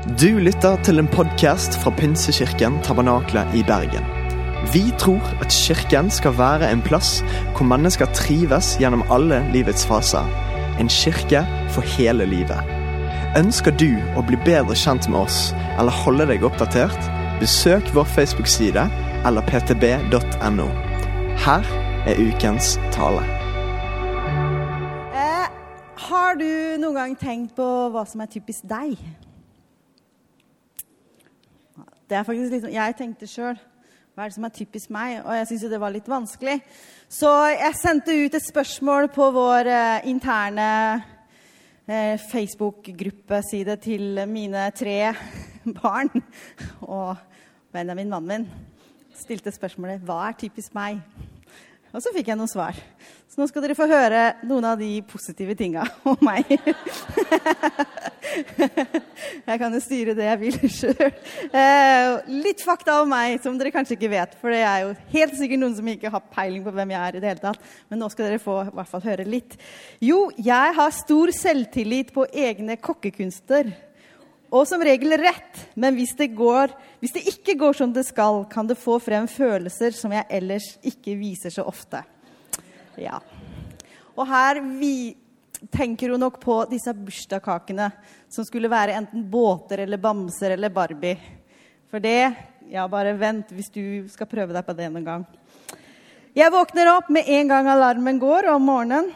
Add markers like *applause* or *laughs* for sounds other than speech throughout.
Du lytter til en podkast fra Pinsekirken Tabernakle i Bergen. Vi tror at kirken skal være en plass hvor mennesker trives gjennom alle livets faser. En kirke for hele livet. Ønsker du å bli bedre kjent med oss eller holde deg oppdatert? Besøk vår Facebook-side eller ptb.no. Her er ukens tale. Eh, har du noen gang tenkt på hva som er typisk deg? Det er faktisk sånn, Jeg tenkte sjøl hva er det som er typisk meg, og jeg syntes det var litt vanskelig. Så jeg sendte ut et spørsmål på vår eh, interne eh, Facebook-gruppeside til mine tre *laughs* barn og Benjamin, mannen min. Stilte spørsmålet 'Hva er typisk meg?' Og så fikk jeg noen svar. Så nå skal dere få høre noen av de positive tinga om meg. *laughs* Jeg kan jo styre det jeg vil *laughs* sjøl. Litt fakta om meg som dere kanskje ikke vet. For det er jo helt sikkert noen som ikke har peiling på hvem jeg er. i det hele tatt. Men nå skal dere få i hvert fall høre litt. Jo, jeg har stor selvtillit på egne kokkekunster. Og som regel rett, men hvis det, går, hvis det ikke går som det skal, kan det få frem følelser som jeg ellers ikke viser så ofte. Ja. Og her vi, tenker hun nok på disse bursdagskakene som skulle være enten båter eller bamser eller Barbie. For det Ja, bare vent hvis du skal prøve deg på det en gang. Jeg våkner opp med en gang alarmen går om morgenen.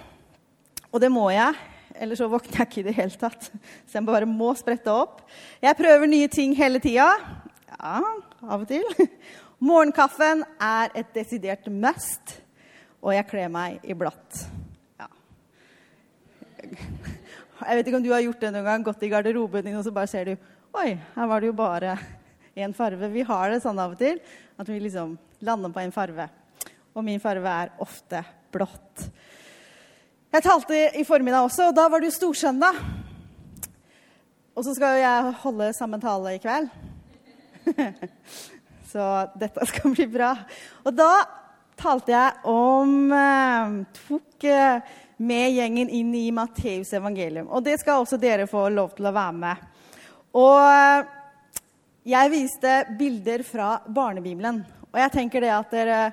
Og det må jeg. Eller så våkner jeg ikke i det hele tatt. Så jeg bare må sprette opp. Jeg prøver nye ting hele tida. Ja, av og til. Morgenkaffen er et desidert must. Og jeg kler meg i blått. Ja. Jeg vet ikke om du har gjort det noen gang. Gått i garderoben din, og så bare ser du Oi, her var det jo bare én farve. Vi har det sånn av og til at vi liksom lander på en farve. Og min farve er ofte blått. Jeg talte i formiddag også, og da var det jo storsøndag. Og så skal jo jeg holde samme tale i kveld. *laughs* så dette skal bli bra. Og da talte jeg om eh, Tok eh, med gjengen inn i Matteus evangelium. Og det skal også dere få lov til å være med. Og eh, jeg viste bilder fra barnebibelen. Og jeg tenker det at dere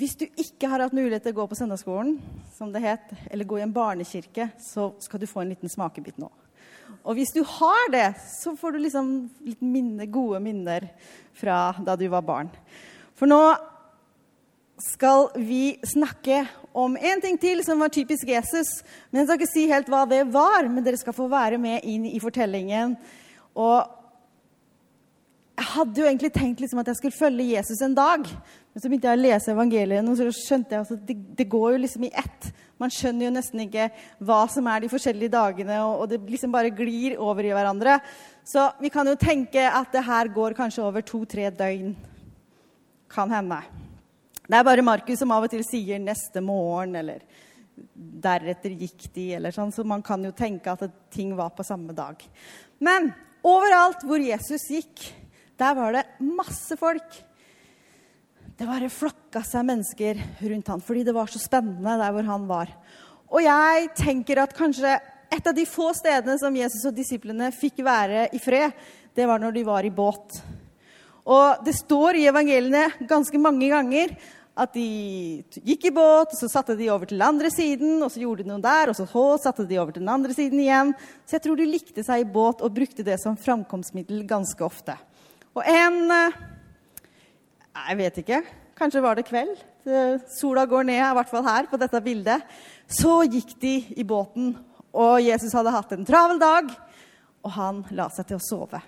hvis du ikke har hatt mulighet til å gå på søndagsskolen, som det het, eller gå i en barnekirke, så skal du få en liten smakebit nå. Og hvis du har det, så får du liksom litt minne, gode minner fra da du var barn. For nå skal vi snakke om en ting til som var typisk Jesus. Men Jeg skal ikke si helt hva det var, men dere skal få være med inn i fortellingen. Og jeg hadde jo egentlig tenkt liksom at jeg skulle følge Jesus en dag. Men så begynte jeg å lese evangeliene, og så skjønte jeg at det, det, går jo liksom i ett. Man skjønner jo nesten ikke hva som er de forskjellige dagene, og, og det liksom bare glir over i hverandre. Så vi kan jo tenke at det her går kanskje over to-tre døgn. Kan hende. Det er bare Markus som av og til sier 'neste morgen' eller 'deretter gikk de', eller sånn, så man kan jo tenke at ting var på samme dag. Men overalt hvor Jesus gikk, der var det masse folk. Det bare flokka seg mennesker rundt han, fordi det var så spennende der hvor han var. Og jeg tenker at kanskje et av de få stedene som Jesus og disiplene fikk være i fred, det var når de var i båt. Og det står i evangeliene ganske mange ganger at de gikk i båt, og så satte de over til den andre siden, og så gjorde de noe der, og så satte de over til den andre siden igjen. Så jeg tror de likte seg i båt og brukte det som framkomstmiddel ganske ofte. Og en eh, Jeg vet ikke. Kanskje var det kveld. Sola går ned, i hvert fall her på dette bildet. Så gikk de i båten, og Jesus hadde hatt en travel dag, og han la seg til å sove.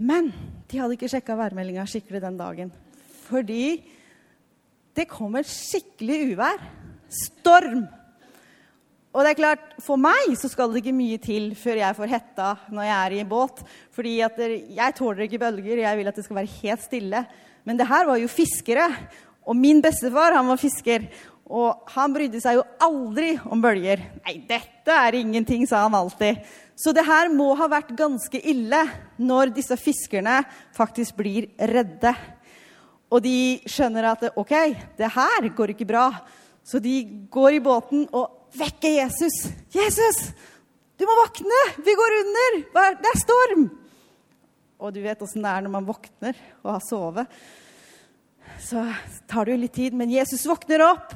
Men de hadde ikke sjekka værmeldinga skikkelig den dagen. Fordi det kom et skikkelig uvær. Storm. Og det er klart, For meg så skal det ikke mye til før jeg får hetta når jeg er i en båt. Fordi jeg tåler ikke bølger, jeg vil at det skal være helt stille. Men det her var jo fiskere. Og min bestefar han var fisker. Og han brydde seg jo aldri om bølger. Nei, dette er ingenting, sa han alltid. Så det her må ha vært ganske ille når disse fiskerne faktisk blir redde. Og de skjønner at OK, det her går ikke bra. Så de går i båten og vekke Jesus. 'Jesus, Du må våkne! Vi går under! Det er storm! Og du vet åssen det er når man våkner og har sovet. Så tar det jo litt tid, men Jesus våkner opp.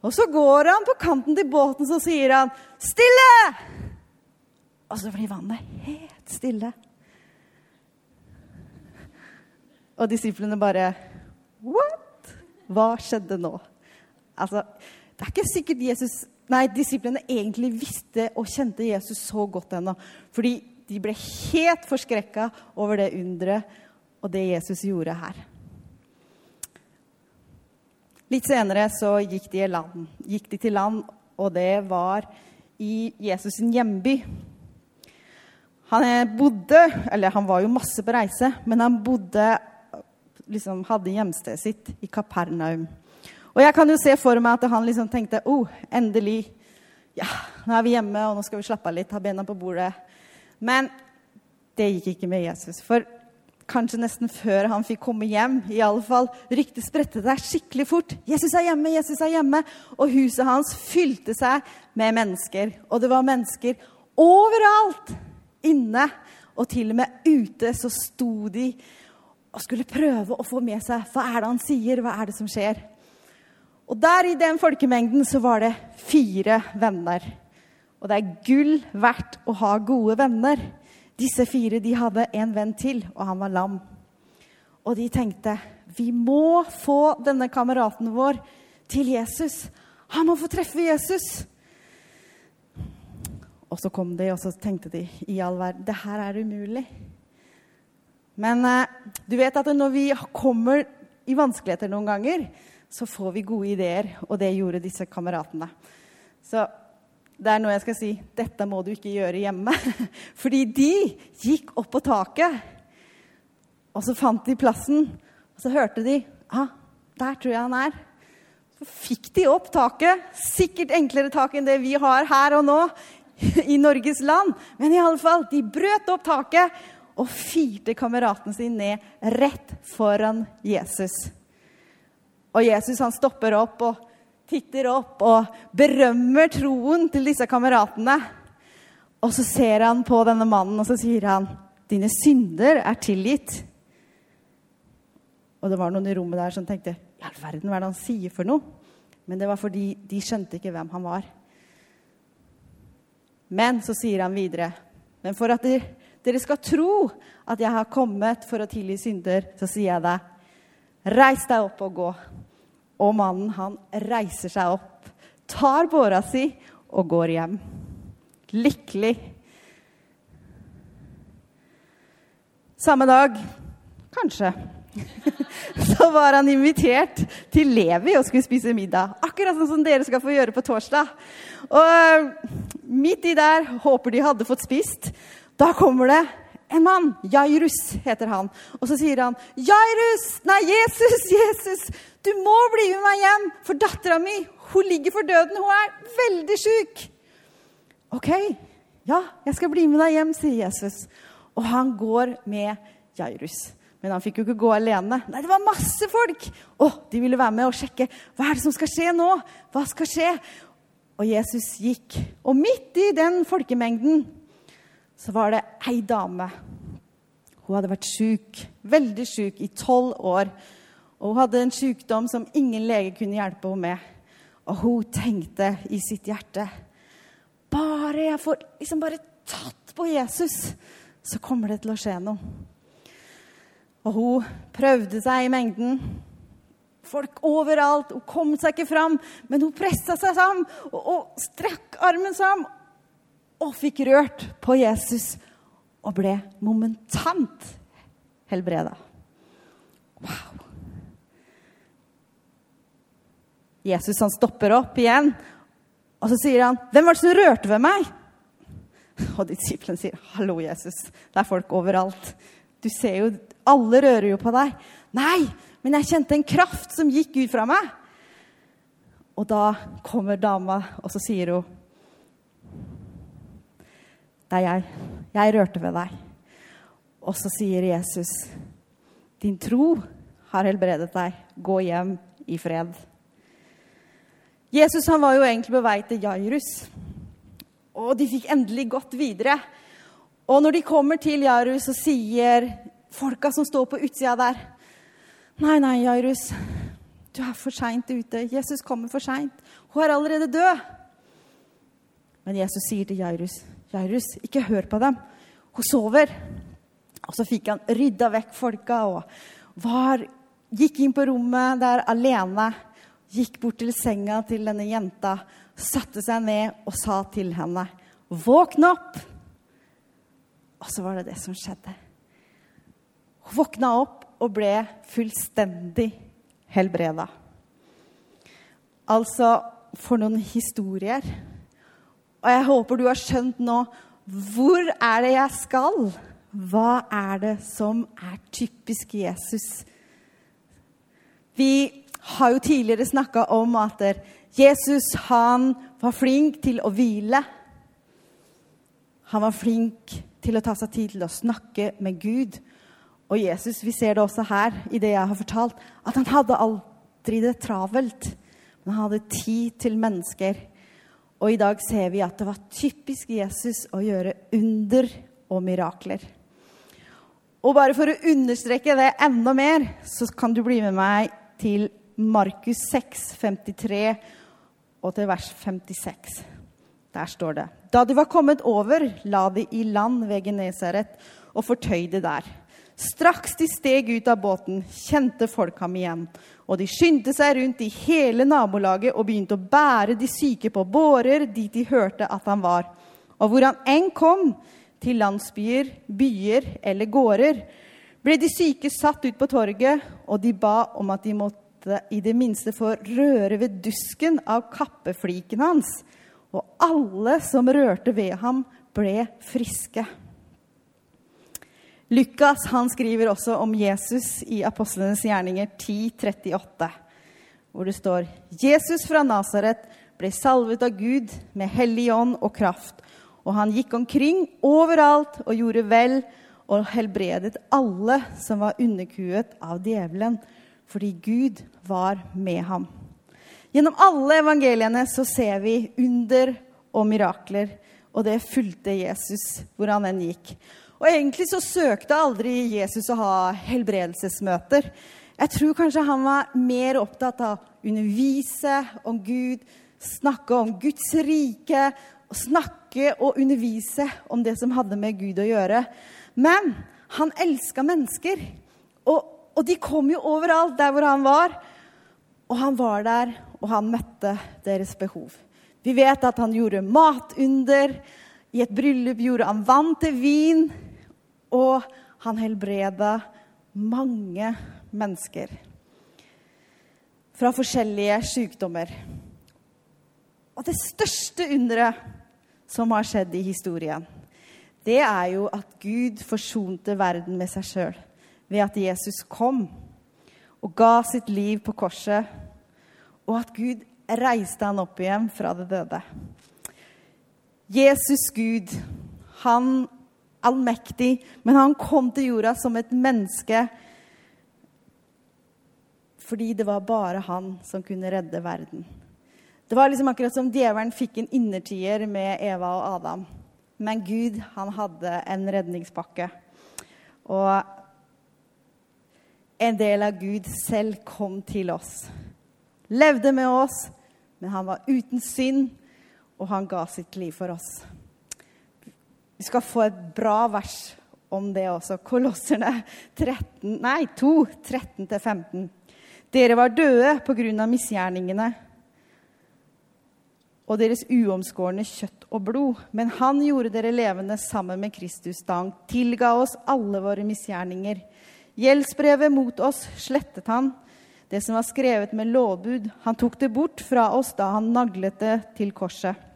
Og så går han på kanten til båten, så sier han 'Stille!' Og så blir vannet helt stille. Og disiplene bare What? Hva skjedde nå? Altså, det er ikke sikkert Jesus, nei, disiplene egentlig visste og kjente Jesus så godt ennå. Fordi de ble helt forskrekka over det underet og det Jesus gjorde her. Litt senere så gikk de, land, gikk de til land, og det var i Jesus' sin hjemby. Han bodde Eller han var jo masse på reise, men han bodde liksom hadde hjemstedet sitt i Kapernaum. Og jeg kan jo se for meg at han liksom tenkte oh, endelig. Ja, nå er vi hjemme, og nå skal vi slappe av litt, ha bena på bordet. Men det gikk ikke med Jesus. For kanskje nesten før han fikk komme hjem, i alle fall, ryktet spredte seg skikkelig fort. 'Jesus er hjemme, Jesus er hjemme.' Og huset hans fylte seg med mennesker. Og det var mennesker overalt! Inne og til og med ute så sto de og skulle prøve å få med seg hva er det han sier, hva er det som skjer. Og der i den folkemengden så var det fire venner. Og det er gull verdt å ha gode venner. Disse fire de hadde en venn til, og han var lam. Og de tenkte vi må få denne kameraten vår til Jesus. Han må få treffe Jesus. Og så kom de, og så tenkte de i all verden det her er umulig. Men eh, du vet at når vi kommer i vanskeligheter noen ganger, så får vi gode ideer, og det gjorde disse kameratene. Så det er noe jeg skal si. Dette må du ikke gjøre hjemme. *laughs* Fordi de gikk opp på taket, og så fant de plassen. Og så hørte de ah, der tror jeg han er. Så fikk de opp taket. Sikkert enklere tak enn det vi har her og nå *laughs* i Norges land. Men i alle fall, de brøt opp taket og firte kameraten sin ned rett foran Jesus. Og Jesus han stopper opp og titter opp og berømmer troen til disse kameratene. Og så ser han på denne mannen og så sier han, 'Dine synder er tilgitt'. Og det var noen i rommet der som tenkte, 'I all verden, hva er det han sier for noe?' Men det var fordi de skjønte ikke hvem han var. Men så sier han videre, 'Men for at de dere skal tro at jeg har kommet for å tilgi synder, så sier jeg deg, reis deg opp og gå. Og mannen, han reiser seg opp, tar båra si og går hjem. Lykkelig. Samme dag, kanskje, *laughs* så var han invitert til Levi og skulle spise middag. Akkurat sånn som dere skal få gjøre på torsdag. Og midt i der håper de hadde fått spist. Da kommer det en mann. Jairus heter han. Og så sier han, 'Jairus! Nei, Jesus! Jesus! Du må bli med meg hjem, for dattera mi hun ligger for døden. Hun er veldig sjuk.' 'OK, ja, jeg skal bli med deg hjem', sier Jesus. Og han går med Jairus. Men han fikk jo ikke gå alene. Nei, det var masse folk! Å, de ville være med og sjekke. Hva er det som skal skje nå? Hva skal skje? Og Jesus gikk. Og midt i den folkemengden så var det ei dame. Hun hadde vært sjuk, veldig sjuk, i tolv år. Og hun hadde en sykdom som ingen lege kunne hjelpe henne med. Og hun tenkte i sitt hjerte Bare jeg får liksom bare tatt på Jesus, så kommer det til å skje noe. Og hun prøvde seg i mengden. Folk overalt. Hun kom seg ikke fram, men hun pressa seg sammen og, og strakk armen sammen og fikk rørt på Jesus og ble momentant helbreda. Wow. Jesus han stopper opp igjen, og så sier han, 'Hvem var det som rørte ved meg?' Og disiplene sier, 'Hallo, Jesus. Det er folk overalt. Du ser jo Alle rører jo på deg.' 'Nei, men jeg kjente en kraft som gikk ut fra meg.' Og da kommer dama, og så sier hun det er jeg. Jeg rørte ved deg. Og så sier Jesus, din tro har helbredet deg. Gå hjem i fred. Jesus han var jo egentlig på vei til Jairus. Og de fikk endelig gått videre. Og når de kommer til Jairus, så sier folka som står på utsida der Nei, nei, Jairus. Du er for seint ute. Jesus kommer for seint. Hun er allerede død. Men Jesus sier til Jairus, Jairus, ikke hør på dem. Hun sover. Og så fikk han rydda vekk folka og var, gikk inn på rommet der alene. Gikk bort til senga til denne jenta, satte seg ned og sa til henne, 'Våkn opp!' Og så var det det som skjedde. Hun våkna opp og ble fullstendig helbreda. Altså, for noen historier. Og jeg håper du har skjønt nå hvor er det jeg skal? Hva er det som er typisk Jesus? Vi har jo tidligere snakka om at Jesus han var flink til å hvile. Han var flink til å ta seg tid til å snakke med Gud. Og Jesus, vi ser det også her i det jeg har fortalt, at han hadde aldri det travelt. Men han hadde tid til mennesker. Og i dag ser vi at det var typisk Jesus å gjøre under og mirakler. Og bare for å understreke det enda mer, så kan du bli med meg til Markus 6, 53 og til vers 56. Der står det Da de var kommet over, la de i land ved Genesaret og fortøyde der. Straks de steg ut av båten, kjente folk ham igjen. Og de skyndte seg rundt i hele nabolaget og begynte å bære de syke på bårer dit de hørte at han var. Og hvor han enn kom, til landsbyer, byer eller gårder, ble de syke satt ut på torget, og de ba om at de måtte i det minste få røre ved dusken av kappefliken hans. Og alle som rørte ved ham, ble friske. Lukas han skriver også om Jesus i Apostlenes gjerninger 10.38, hvor det står Jesus fra Nasaret ble salvet av Gud med hellig ånd og kraft, og han gikk omkring overalt og gjorde vel og helbredet alle som var underkuet av djevelen, fordi Gud var med ham. Gjennom alle evangeliene så ser vi under og mirakler, og det fulgte Jesus hvor han enn gikk. Og egentlig så søkte aldri Jesus å ha helbredelsesmøter. Jeg tror kanskje han var mer opptatt av å undervise om Gud, snakke om Guds rike, og snakke og undervise om det som hadde med Gud å gjøre. Men han elska mennesker, og, og de kom jo overalt der hvor han var. Og han var der, og han møtte deres behov. Vi vet at han gjorde matunder. I et bryllup gjorde han vann til vin. Og han helbreda mange mennesker fra forskjellige sykdommer. Og det største underet som har skjedd i historien, det er jo at Gud forsonte verden med seg sjøl ved at Jesus kom og ga sitt liv på korset, og at Gud reiste han opp igjen fra det døde. Jesus Gud, han allmektig, men han kom til jorda som et menneske fordi det var bare han som kunne redde verden. Det var liksom akkurat som djevelen fikk en innertier med Eva og Adam. Men Gud, han hadde en redningspakke. Og en del av Gud selv kom til oss. Levde med oss, men han var uten synd, og han ga sitt liv for oss. Vi skal få et bra vers om det også. Kolosserne 13, nei, 2, 13-15. Dere var døde på grunn av misgjerningene og deres uomskårne kjøtt og blod. Men han gjorde dere levende sammen med Kristus da han tilga oss alle våre misgjerninger. Gjeldsbrevet mot oss slettet han, det som var skrevet med lovbud. Han tok det bort fra oss da han naglet det til korset.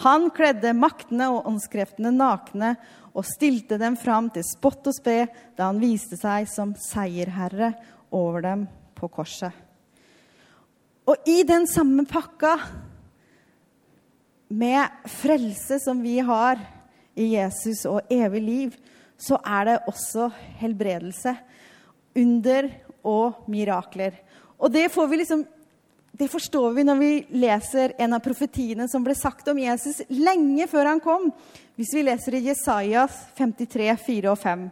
Han kledde maktene og åndskreftene nakne og stilte dem fram til spott og spe da han viste seg som seierherre over dem på korset. Og i den samme pakka med frelse som vi har i Jesus og evig liv, så er det også helbredelse, under og mirakler. Og det får vi liksom det forstår vi når vi leser en av profetiene som ble sagt om Jesus lenge før han kom. Hvis vi leser i Jesajas 53, 4 og 5,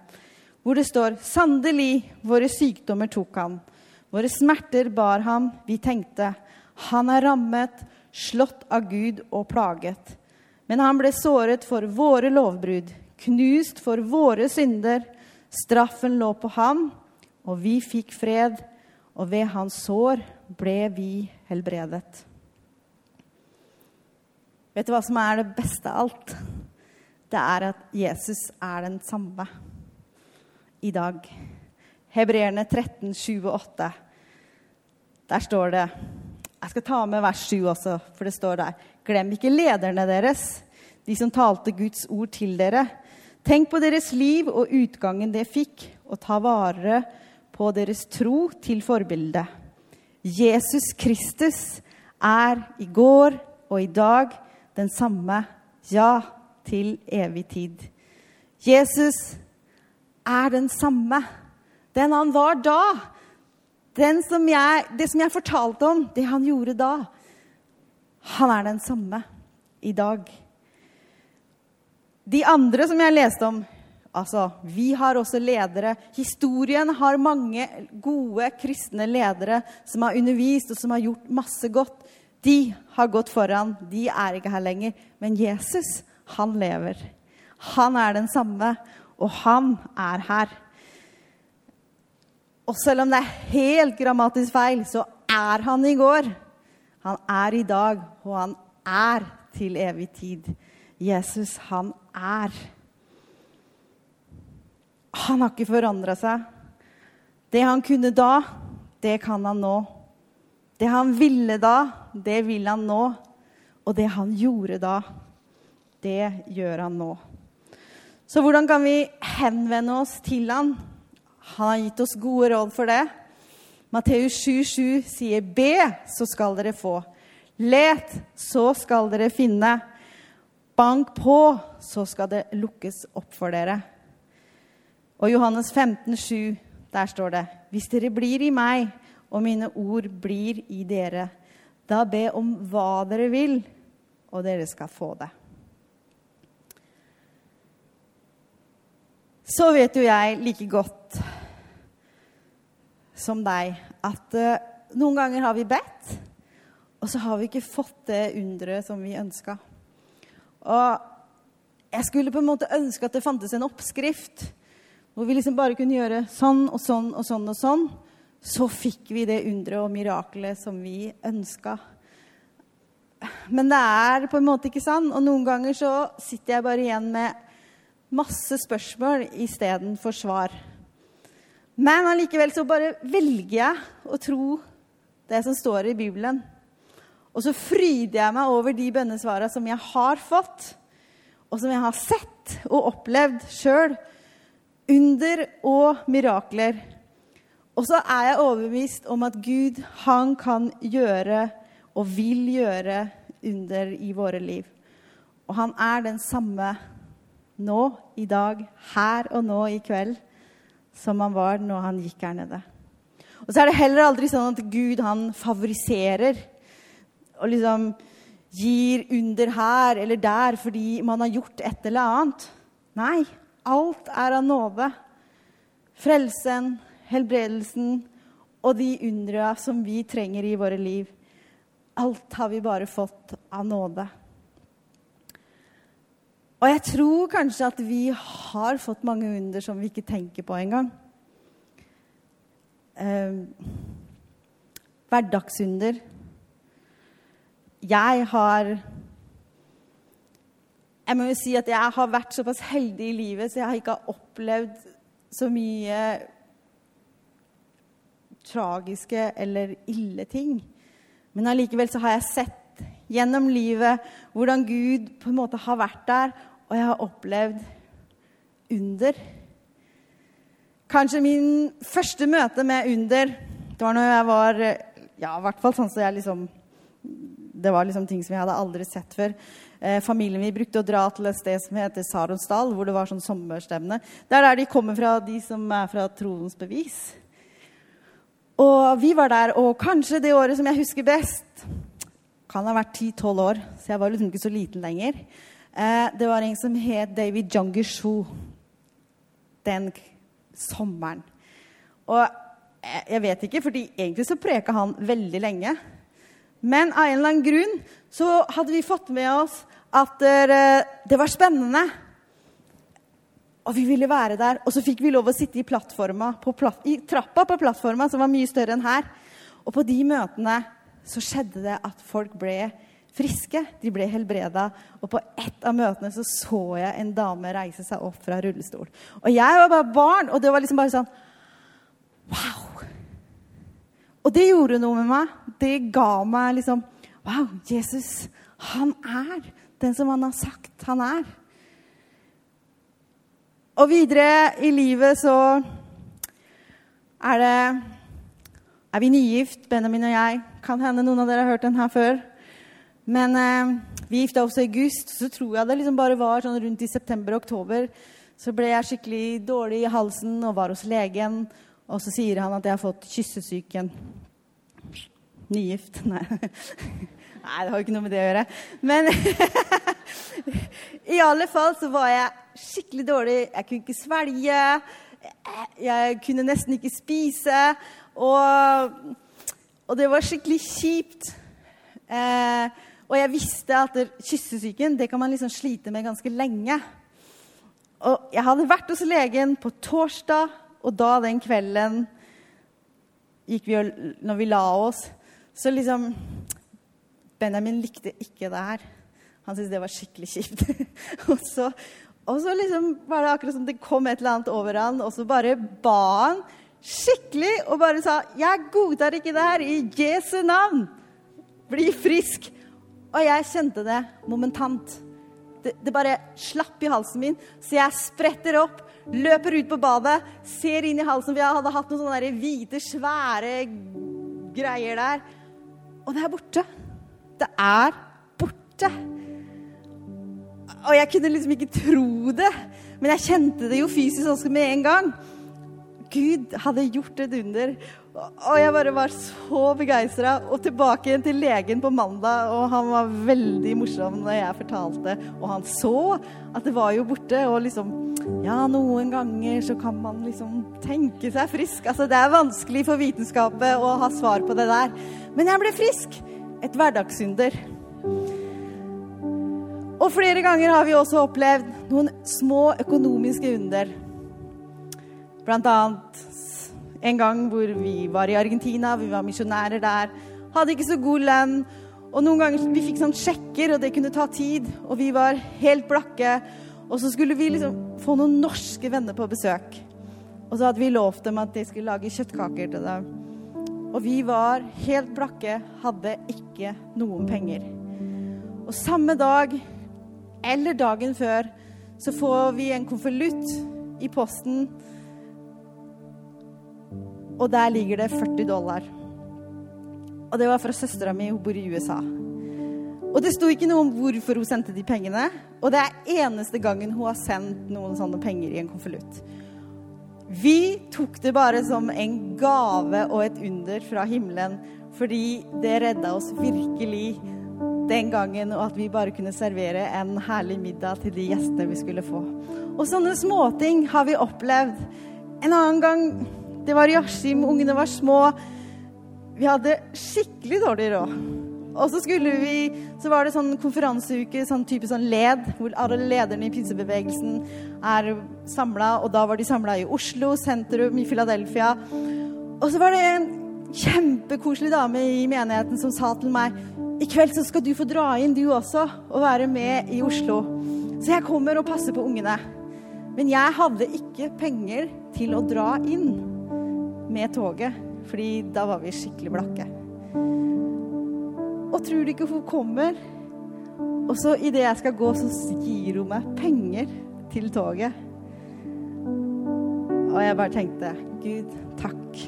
hvor det står Sannelig, våre sykdommer tok han. Våre smerter bar han. Vi tenkte, han er rammet, slått av Gud og plaget. Men han ble såret for våre lovbrudd, knust for våre synder. Straffen lå på ham, og vi fikk fred, og ved hans sår ble vi helbredet. Vet du hva som er det beste av alt? Det er at Jesus er den samme i dag. Hebreerne 13, 7 og 8. Der står det Jeg skal ta med vers 7 også, for det står der. Glem ikke lederne deres, de som talte Guds ord til dere. Tenk på deres liv og utgangen det fikk, og ta vare på deres tro til forbilde. Jesus Kristus er i går og i dag den samme, ja, til evig tid. Jesus er den samme, den han var da. Som jeg, det som jeg fortalte om, det han gjorde da. Han er den samme i dag. De andre som jeg leste om Altså, vi har også ledere. Historien har mange gode kristne ledere som har undervist og som har gjort masse godt. De har gått foran. De er ikke her lenger. Men Jesus, han lever. Han er den samme, og han er her. Og selv om det er helt grammatisk feil, så er han i går. Han er i dag, og han er til evig tid. Jesus, han er. Han har ikke forandra seg. Det han kunne da, det kan han nå. Det han ville da, det vil han nå. Og det han gjorde da, det gjør han nå. Så hvordan kan vi henvende oss til han? Han har gitt oss gode råd for det. Matteus 7,7 sier, 'Be, så skal dere få'. 'Let, så skal dere finne'. 'Bank på, så skal det lukkes opp for dere'. Og Johannes 15, 7, der står det Hvis dere blir i meg, og mine ord blir i dere, da be om hva dere vil, og dere skal få det. Så vet jo jeg like godt som deg at uh, noen ganger har vi bedt, og så har vi ikke fått det underet som vi ønska. Og jeg skulle på en måte ønske at det fantes en oppskrift hvor vi liksom bare kunne gjøre sånn og sånn og sånn og sånn, så fikk vi det underet og miraklet som vi ønska. Men det er på en måte ikke sånn. Og noen ganger så sitter jeg bare igjen med masse spørsmål istedenfor svar. Men allikevel så bare velger jeg å tro det som står i Bibelen. Og så fryder jeg meg over de bønnesvarene som jeg har fått, og som jeg har sett og opplevd sjøl under og mirakler. Og så er jeg overbevist om at Gud, han kan gjøre og vil gjøre under i våre liv. Og han er den samme nå, i dag, her og nå i kveld, som han var når han gikk her nede. Og så er det heller aldri sånn at Gud han favoriserer og liksom gir under her eller der fordi man har gjort et eller annet. Nei, Alt er av nåde. Frelsen, helbredelsen og de undra som vi trenger i våre liv. Alt har vi bare fått av nåde. Og jeg tror kanskje at vi har fått mange under som vi ikke tenker på engang. Eh, hverdagsunder. Jeg har jeg må jo si at jeg har vært såpass heldig i livet, så jeg har ikke opplevd så mye tragiske eller ille ting. Men allikevel så har jeg sett gjennom livet hvordan Gud på en måte har vært der, og jeg har opplevd under. Kanskje min første møte med under det var når jeg var Ja, i hvert fall sånn som så jeg liksom Det var liksom ting som jeg hadde aldri sett før familien vi brukte å dra til et sted som heter Saronsdal, hvor det var sånn sommerstevne. Det er der de kommer fra, de som er fra troens bevis. Og vi var der, og kanskje det året som jeg husker best, kan ha vært 10-12 år, så jeg var liksom ikke så liten lenger. Eh, det var en som het David Jungishu den sommeren. Og eh, jeg vet ikke, fordi egentlig så preka han veldig lenge. Men av en eller annen grunn så hadde vi fått med oss at det var spennende. Og vi ville være der. Og så fikk vi lov å sitte i, platt, i trappa på plattforma, som var mye større enn her. Og på de møtene så skjedde det at folk ble friske. De ble helbreda. Og på ett av møtene så, så jeg en dame reise seg opp fra rullestol. Og jeg var bare barn, og det var liksom bare sånn Wow! Og det gjorde noe med meg. Det ga meg liksom Wow, Jesus, han er den som han har sagt han er. Og videre i livet så er det Er vi nygift, Benjamin og jeg? Kan hende noen av dere har hørt den her før. Men eh, vi gifta oss i august, så tror jeg det liksom bare var sånn rundt i september-oktober. Så ble jeg skikkelig dårlig i halsen og var hos legen. Og så sier han at jeg har fått kyssesyken. Nygift. *laughs* Nei. Nei, det har jo ikke noe med det å gjøre. Men *laughs* i alle fall så var jeg skikkelig dårlig. Jeg kunne ikke svelge. Jeg kunne nesten ikke spise. Og, og det var skikkelig kjipt. Eh, og jeg visste at kyssesyken det kan man liksom slite med ganske lenge. Og jeg hadde vært hos legen på torsdag, og da den kvelden gikk vi og, når vi la oss, så liksom Benjamin likte ikke det her. Han syntes det var skikkelig kjipt. *laughs* og, så, og, så, liksom var det akkurat som det kom et eller annet over han, og så bare ba han skikkelig og bare sa 'Jeg godtar ikke det her i Jesu navn'. Bli frisk. Og jeg kjente det momentant. Det, det, bare slapp i halsen min, så jeg spretter opp, løper ut på badet, ser inn i halsen, jeg hadde hatt noen sånne hvite, svære greier der. Og det er borte. Det er borte. Og jeg kunne liksom ikke tro det, men jeg kjente det jo fysisk også med en gang. Gud hadde gjort et under. Og jeg bare var så begeistra. Og tilbake igjen til legen på mandag, og han var veldig morsom når jeg fortalte. Og han så at det var jo borte, og liksom Ja, noen ganger så kan man liksom tenke seg frisk. Altså, det er vanskelig for vitenskapet å ha svar på det der. Men jeg ble frisk. Et hverdagsunder. Og flere ganger har vi også opplevd noen små økonomiske under. Blant annet en gang hvor vi var i Argentina, vi var misjonærer der. Hadde ikke så god lønn. Og noen ganger vi fikk sånn sjekker, og det kunne ta tid. Og vi var helt blakke. Og så skulle vi liksom få noen norske venner på besøk. Og så hadde vi lovt dem at de skulle lage kjøttkaker til dem. Og vi var helt blakke, hadde ikke noen penger. Og samme dag, eller dagen før, så får vi en konvolutt i posten og der ligger det 40 dollar. Og det var fra søstera mi, hun bor i USA. Og det sto ikke noe om hvorfor hun sendte de pengene. Og det er eneste gangen hun har sendt noen sånne penger i en konvolutt. Vi tok det bare som en gave og et under fra himmelen, fordi det redda oss virkelig den gangen, og at vi bare kunne servere en herlig middag til de gjestene vi skulle få. Og sånne småting har vi opplevd. En annen gang det var Yashim, ungene var små. Vi hadde skikkelig dårlig råd. Og så skulle vi, så var det sånn konferanseuke, sånn type sånn led, hvor alle lederne i pinsebevegelsen er samla. Og da var de samla i Oslo sentrum, i Philadelphia. Og så var det en kjempekoselig dame i menigheten som sa til meg i kveld så skal du få dra inn, du også, og være med i Oslo. Så jeg kommer og passer på ungene. Men jeg hadde ikke penger til å dra inn med toget, fordi da var vi skikkelig blakke. Og tror du ikke hun kommer? Og så idet jeg skal gå, så gir hun meg penger til toget. Og jeg bare tenkte Gud, takk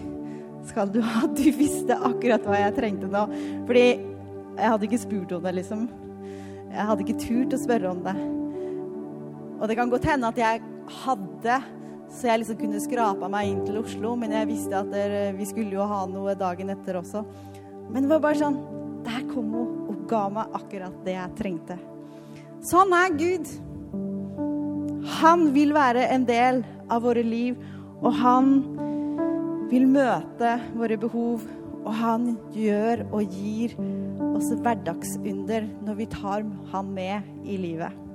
skal du ha. Du visste akkurat hva jeg trengte nå. Fordi jeg hadde ikke spurt om det, liksom. Jeg hadde ikke turt å spørre om det. Og det kan godt hende at jeg hadde Så jeg liksom kunne skrapa meg inn til Oslo, men jeg visste at der, vi skulle jo ha noe dagen etter også. Men det var bare sånn Der kom hun og ga meg akkurat det jeg trengte. Sånn er Gud. Han vil være en del av våre liv, og han vil møte våre behov. Og han gjør og gir oss hverdagsunder når vi tar han med i livet.